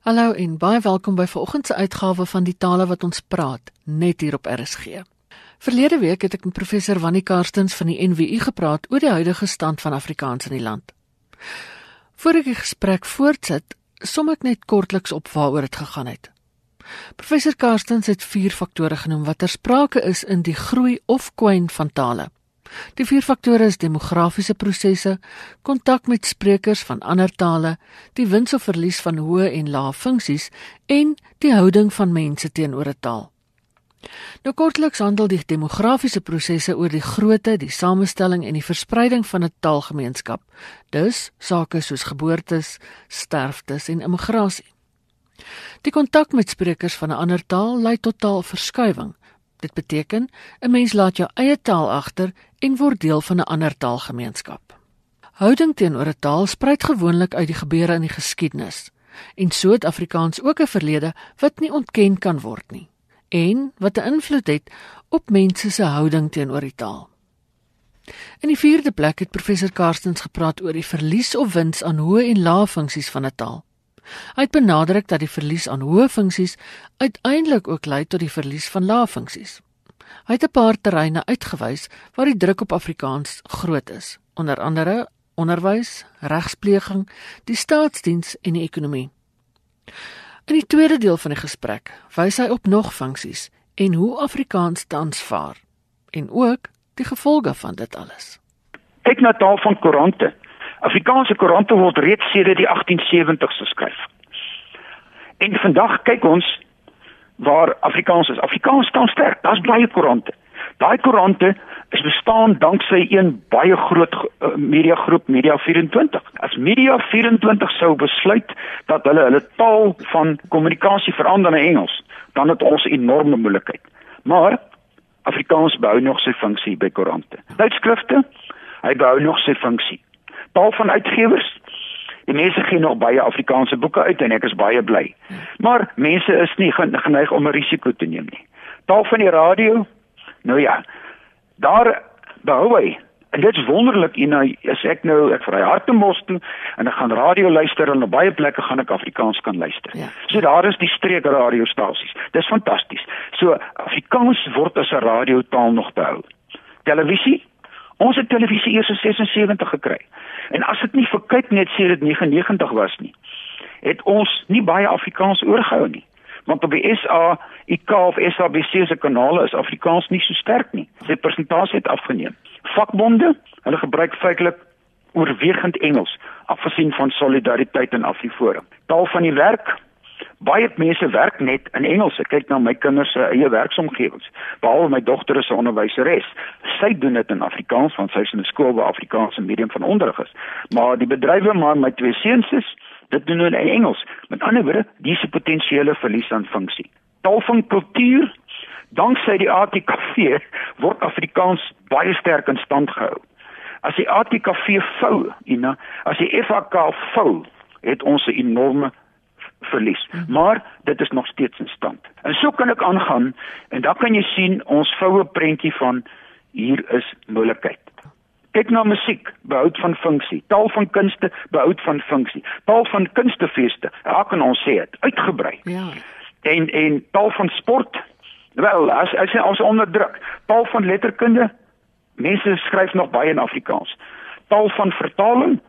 Hallo en baie welkom by vanoggend se uitgawe van die tale wat ons praat net hier op RSG. Verlede week het ek met professor Wannie Karstens van die NWU gepraat oor die huidige stand van Afrikaans in die land. Voor ek die gesprek voortsit, som ek net kortliks op waaroor dit gegaan het. Professor Karstens het vier faktore genoem wat ter sprake is in die groei of kwyn van tale. Die vier faktore is demografiese prosesse, kontak met sprekers van ander tale, die wins of verlies van hoë en lae funksies en die houding van mense teenoor 'n taal. Nou kortliks handel die demografiese prosesse oor die grootte, die samestelling en die verspreiding van 'n taalgemeenskap. Dus sake soos geboortes, sterftes en immigrasie. Die kontak met sprekers van 'n ander taal lei tot taalverskuiwing. Dit beteken 'n mens laat jou eie taal agter en word deel van 'n ander taalgemeenskap. Houding teenoor 'n taal spruit gewoonlik uit die gebeure in die geskiedenis. En so het Afrikaans ook 'n verlede wat nie ontken kan word nie en wat 'n invloed het op mense se houding teenoor die taal. In die vierde plek het professor Karstens gepraat oor die verlies of wins aan hoë en lae funksies van 'n taal. Hy het benadruk dat die verlies aan hoë funksies uiteindelik ook lei tot die verlies van lae funksies. Hy het 'n paar terreine uitgewys waar die druk op Afrikaans groot is, onder andere onderwys, regspleging, die staatsdiens en die ekonomie. In die tweede deel van die gesprek wys hy op nog funksies en hoe Afrikaans tans vaar en ook die gevolge van dit alles. Kyk na taal van koerante. Afrikaanse koerante word reeds sedert die 1870s geskryf. En vandag kyk ons waar Afrikaans is. Afrikaans staan sterk. Daar's baie koerante. Daai koerante is bestaan danksy een baie groot uh, media groep Media 24. As Media 24 sou besluit dat hulle hulle taal van kommunikasie verander na Engels, dan het ons enorme moeilikheid. Maar Afrikaans behou nog sy funksie by koerante. Tydskrifte, hy behou nog sy funksie. Taal van uitgewers, Die mense gee nog baie Afrikaanse boeke uit en ek is baie bly. Maar mense is nie geneig om 'n risiko te neem nie. Taal van die radio? Nou ja. Daar behou hy. En dit is wonderlik, en nou as ek nou ek vry Hartemos toe en ek gaan radio luister en op baie plekke gaan ek Afrikaans kan luister. Ja. So daar is die streek radiostasies. Dis fantasties. So Afrikaans word as 'n radiotaal nog behou. Televisie? Ons het televisie eers in 76 gekry. En as dit nie vir kyk net sê dit 99 was nie, het ons nie baie Afrikaans oorgehou nie. Want op die SA, IK of SABC se kanale is Afrikaans nie so sterk nie. Sy persentasie het afgeneem. Vakbonde, hulle gebruik feitelik oorwegend Engels, afgesien van solidariteit en Afriforum. Taal van die werk, baie mense werk net in Engels. Ek kyk na my kinders se eie werksomgewings. Behalwe my dogter is 'n onderwyseres. Sy doen dit in Afrikaans want sy is in 'n skool waar Afrikaans 'n medium van onderrig is. Maar die bedrywe waar my twee seuns is, dit doen hulle in Engels. Met ander woorde, dis 'n potensiële verlies aan funksie. Taal van kultuur, danksy die ATKV word Afrikaans baie sterk in stand gehou. As die ATKV vou, Ina, as die FAK vou, het ons 'n enorme verlies. Mhm. Maar dit is nog steeds in stand. En so kan ek aangaan en dan kan jy sien ons voue prentjie van hier is moontlikheid. Kyk na musiek, behoud van funksie. Taal van kunste, behoud van funksie. Taal van kunstefeeste, hoe kan ons sê dit? Uitgebrei. Ja. En en taal van sport, wel, as as ons onderdruk. Taal van letterkunde, mense skryf nog baie in Afrikaans. Taal van vertaling,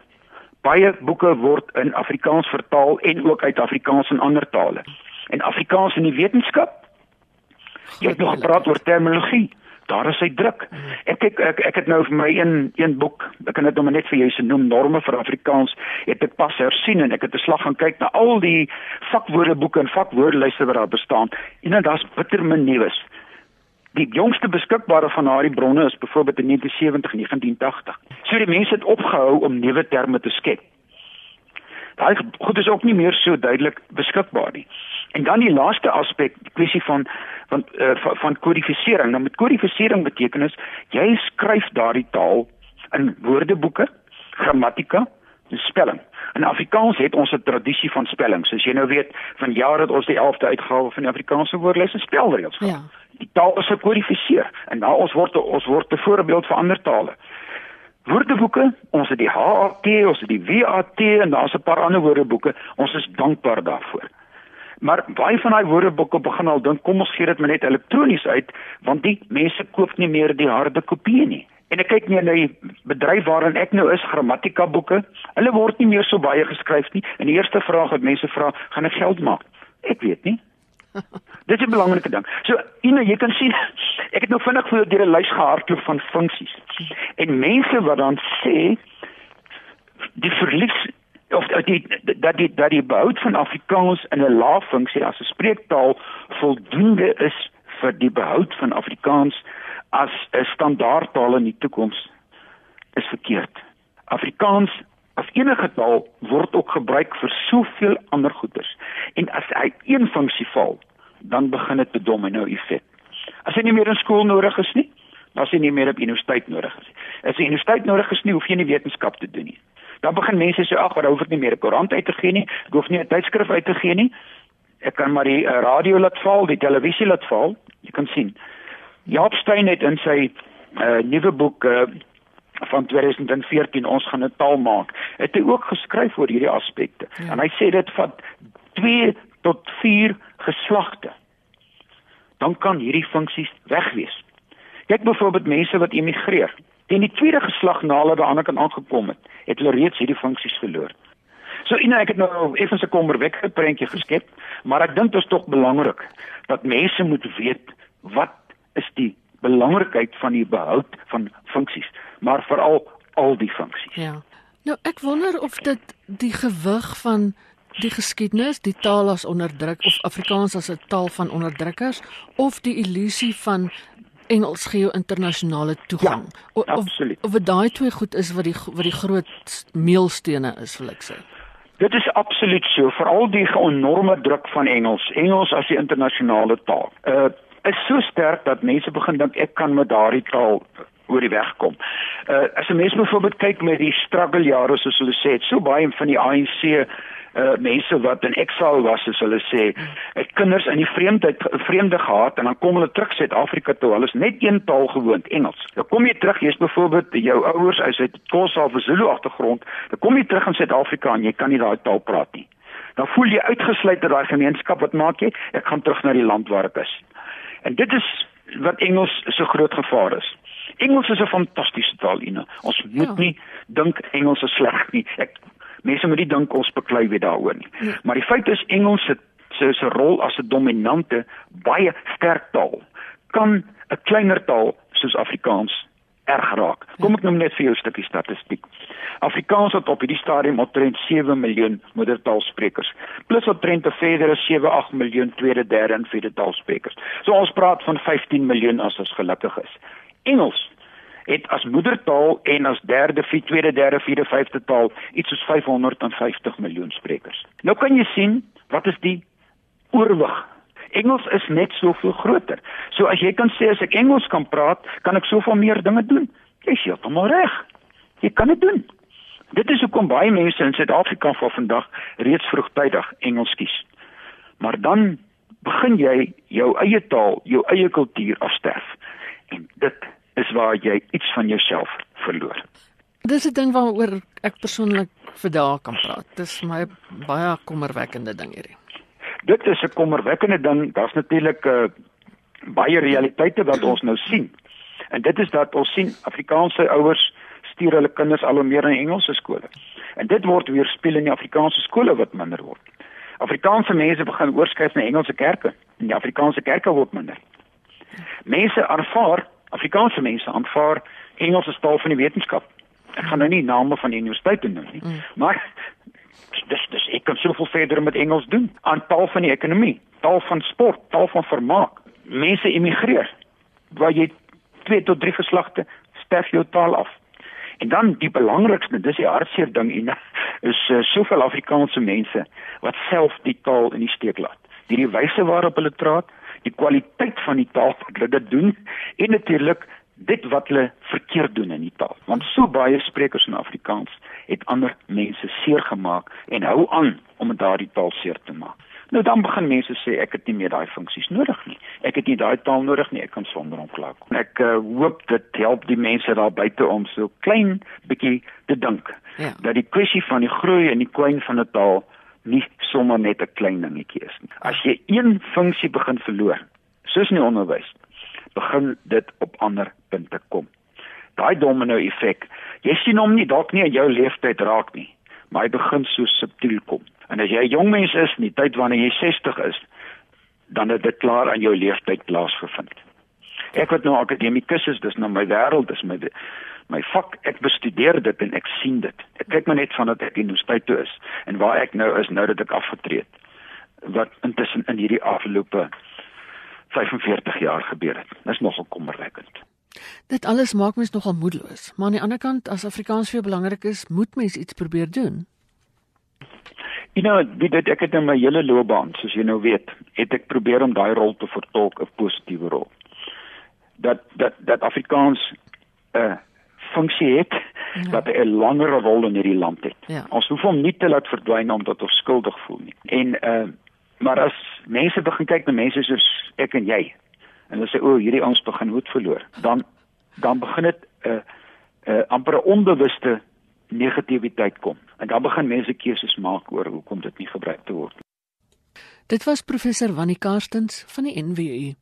baie boeke word in Afrikaans vertaal en ook uit Afrikaans in ander tale. En Afrikaans in die wetenskap? Jy het nog gepraat oor terminologie. Daar is hy druk. Ek kyk ek, ek het nou vir my een een boek, ek kan dit nou net vir jou se noem norme vir Afrikaans, het ek pas hersien en ek het 'n slag gaan kyk na al die vakwoordeboeke en vakwoordelyste wat daar bestaan. En daar's bitter min nuus. Die jongste beskikbare van daardie bronne is byvoorbeeld in 1970 en 1980. So die mense het opgehou om nuwe terme te skep. Daai goed is ook nie meer so duidelik beskikbaar nie. En dan die laaste aspek, die kwessie van van uh, van, kodifisering. Nou met kodifisering beteken is jy skryf daardie taal in woordeboeke, grammatika, spelling. In Afrikaans het ons 'n tradisie van spelling. Soos jy nou weet, van jare het ons die 11de uitgawe van die Afrikaanse woordelys en spelreëls gehad. Ja die taal is gekodifiseer en nou ons word ons word 'n voorbeeld vir ander tale. Woordeboeke, ons het die HAT, ons het die WAT en daar's 'n paar ander woordeboeke. Ons is dankbaar daarvoor. Maar baie van daai woordeboeke begin al dink kom ons gee dit maar net elektronies uit want die mense koop nie meer die harde kopieë nie. En ek kyk nie na die bedryf waarin ek nou is, grammatika boeke. Hulle word nie meer so baie geskryf nie. En die eerste vraag wat mense vra, gaan ek geld maak? Ek weet nie. Dit is 'n belangrike ding. So, Ina, jy kan sien ek het nou vinnig voor deur 'n lys gehardloop van funksies. En mense wat dan sê die verlies of die dat die dat die behoud van Afrikaans in 'n lae funksie as 'n spreektaal voldoende is vir die behoud van Afrikaans as 'n standaardtaal in die toekoms is verkeerd. Afrikaans as enige taal word ook gebruik vir soveel ander goeders. En as hy een funksie val, dan begin dit 'n domino effek. As hy nie meer in skool nodig is nie, dan is hy nie meer op universiteit nodig nie. As hy universiteit nodig is nie, hoef jy nie wetenskap te doen nie. Dan begin mense sê ag, maar hoef ek nie meer 'n koerant uit te gee nie, ek hoef nie 'n tydskrif uit te gee nie. Ek kan maar die uh, radio laat val, die televisie laat val. Jy kan sien. Jaap Steyn het in sy uh, nuwe boek uh, van 2014 ons gaan 'n taal maak. Het hy ook geskryf oor hierdie aspekte. Ja. En hy sê dit vat 2 tot 4 geslagte. Dan kan hierdie funksies wegwees. Kyk byvoorbeeld mense wat emigreer. Teen die tweede geslag na hulle by ander kan aangekom het, het hulle reeds hierdie funksies verloor. So ina ek het nou effens 'n kommerwekkende prentjie geskep, maar ek dink dit is tog belangrik dat mense moet weet wat is die belangrikheid van die behoud van funksies, maar veral al die funksies. Ja. Nou ek wonder of dit die gewig van die geskiedenis, die taal as onderdruk of Afrikaans as 'n taal van onderdrukkers of die illusie van Engels gee jou internasionale toegang. Ja, absoluut. Of, of dit daai twee goed is wat die wat die groot meelstene is, wil ek sê. Dit is absoluut so, veral die enorme druk van Engels, Engels as die internasionale taal. Uh is so sterk dat mense begin dink ek kan met daardie taal oor die weg kom. Uh as 'n mens byvoorbeeld kyk met die struggle jare soos hulle sê, so baie van die ANC uh mense wat in exile was soos hulle sê, het kinders in die vreemdheid vreemde gehad en dan kom hulle terug Suid-Afrika toe. Hulle is net een taal gewoond, Engels. Dan kom jy terug, jy's byvoorbeeld jou ouers uit Xhosa of Zulu agtergrond, dan kom jy terug in Suid-Afrika en jy kan nie daai taal praat nie. Dan voel jy uitgesluit uit daai gemeenskap. Wat maak jy? Ek gaan terug na die land waar ek is. En dit is wat Engels so groot gevaar is. Engels is 'n fantastiese taal, Ina. Ons moet ja. nie dink Engels is sleg nie. Ek mense moet nie dink ons beklei weer daaroor nie. Ja. Maar die feit is Engels se se se rol as 'n dominante baie sterk taal kan 'n kleiner taal soos Afrikaans erg raak. Kom ek noem net vir jou 'n stukkie statistiek. Afrikaans het op hierdie stadium omtrent 7 miljoen moedertaalsprekers, plus omtrent 'n verdere 7-8 miljoen tweede, derde en vierde taalsprekers. So ons praat van 15 miljoen as ons gelukkig is. Engels het as moedertaal en as derde, vierde, tweede, derde, vierde, vyfde taal iets soos 550 miljoen sprekers. Nou kan jy sien wat is die oorwig. Engels is net soveel groter. So as jy kan sê as ek Engels kan praat, kan ek soveel meer dinge doen. Jy sê hom reg. Jy kan dit doen. Dit is hoekom baie mense in Suid-Afrika van vandag reeds vroegtydig Engels kies. Maar dan begin jy jou eie taal, jou eie kultuur afsterf. En dit is waar jy iets van jouself verloor. Dis 'n ding waaroor ek persoonlik vir dae kan praat. Dis my baie kommerwekkende ding hierdie. Dit is 'n kommerwekkende ding. Daar's natuurlik 'n uh, baie realiteite wat ons nou sien. En dit is dat ons sien Afrikaanse ouers stuur hulle kinders al hoe meer na Engelse skole. En dit word weerspieël in die Afrikaanse skole wat minder word. Afrikaanse mense begin oorskuif na Engelse kerke en die Afrikaanse kerke word minder. Mense aanvaar Afrikaanse mense aanvaar Engels as taal van die wetenskap. Ek gaan nou nie name van universiteite noem nie, mm. maar dis dis ek kan soveel verder met Engels doen aan taal van die ekonomie, taal van sport, taal van vermaak. Mense immigreer waar jy twee tot drie geslagte sterf jou taal af. En dan die belangrikste, dis die hartseer ding en is uh, soveel Afrikaanse mense wat self die taal in die steek laat. Die wyse waarop hulle praat, die kwaliteit van die taal wat hulle dit doen en natuurlik dit wat hulle verkeerd doen in die taal. Want so baie sprekers in Afrikaans het ander mense seer gemaak en hou aan om daardie taal seer te maak. Nou dan begin mense sê ek het nie meer daai funksies nodig nie. Ek het nie daai taal nodig nie. Ek kan sonder hom klaarkom. Ek uh, hoop dit help die mense daar buite om so klein bietjie te dink. Ja. Dat die kwessie van die groei en die kwyn van 'n taal nie sommer net 'n klein dingetjie is nie. As jy een funksie begin verloor, soos in die onderwys, begin dit op ander punte kom. Daai domino effek, jy sien hom nie dalk nie in jou lewenstyd raak nie, maar hy begin so subtiel kom. En as jy 'n jong mens is in die tyd wanneer jy 60 is, dan het dit klaar aan jou lewenstyd plaasgevind. Ek wat nou akademikus is, dis nou my wêreld, dis my my vak. Ek bestudeer dit en ek sien dit. Ek kyk maar net vandat ek universiteit toe is en waar ek nou is nou dat ek afgetree het. Wat intussen in hierdie afgelope 45 jaar gebeur het. Dis nogal kommerwekkend. Dit alles maak mens nogal moedeloos, maar aan die ander kant as Afrikaans vir jou belangrik is, moet mens iets probeer doen. You know, dit ek het in my hele loopbaan, soos jy nou weet, het ek probeer om daai rol te vertolk, 'n positiewe rol. Dat dat dat Afrikaans 'n uh, funksie het ja. wat 'n langer rol in hierdie land het. Ja. Ons hoef hom nie te laat verdwyn omdat ons skuldig voel nie. En uh maar as mense begin kyk na mense soos ek en jy en hulle sê o, hierdie ons begin hoed verloor, dan dan begin dit 'n uh, 'n uh, amper 'n onbewuste negativiteit kom. En dan begin mense keuses maak oor hoekom dit nie gebruik te word nie. Dit was professor Wannie Karstens van die NWU.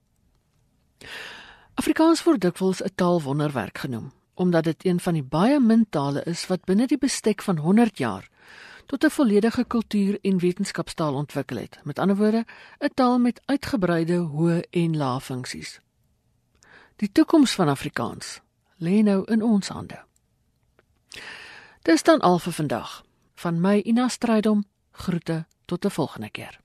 Afrikaans word dikwels 'n taalwonderwerk genoem omdat dit een van die baie min tale is wat binne die bestek van 100 jaar tot 'n volledige kultuur en wetenskapstaal ontwikkel het. Met ander woorde, 'n taal met uitgebreide hoë en lae funksies. Die toekoms van Afrikaans lê nou in ons hande. Dis dan al vir vandag. Van my Ina Strydom groete tot 'n volgende keer.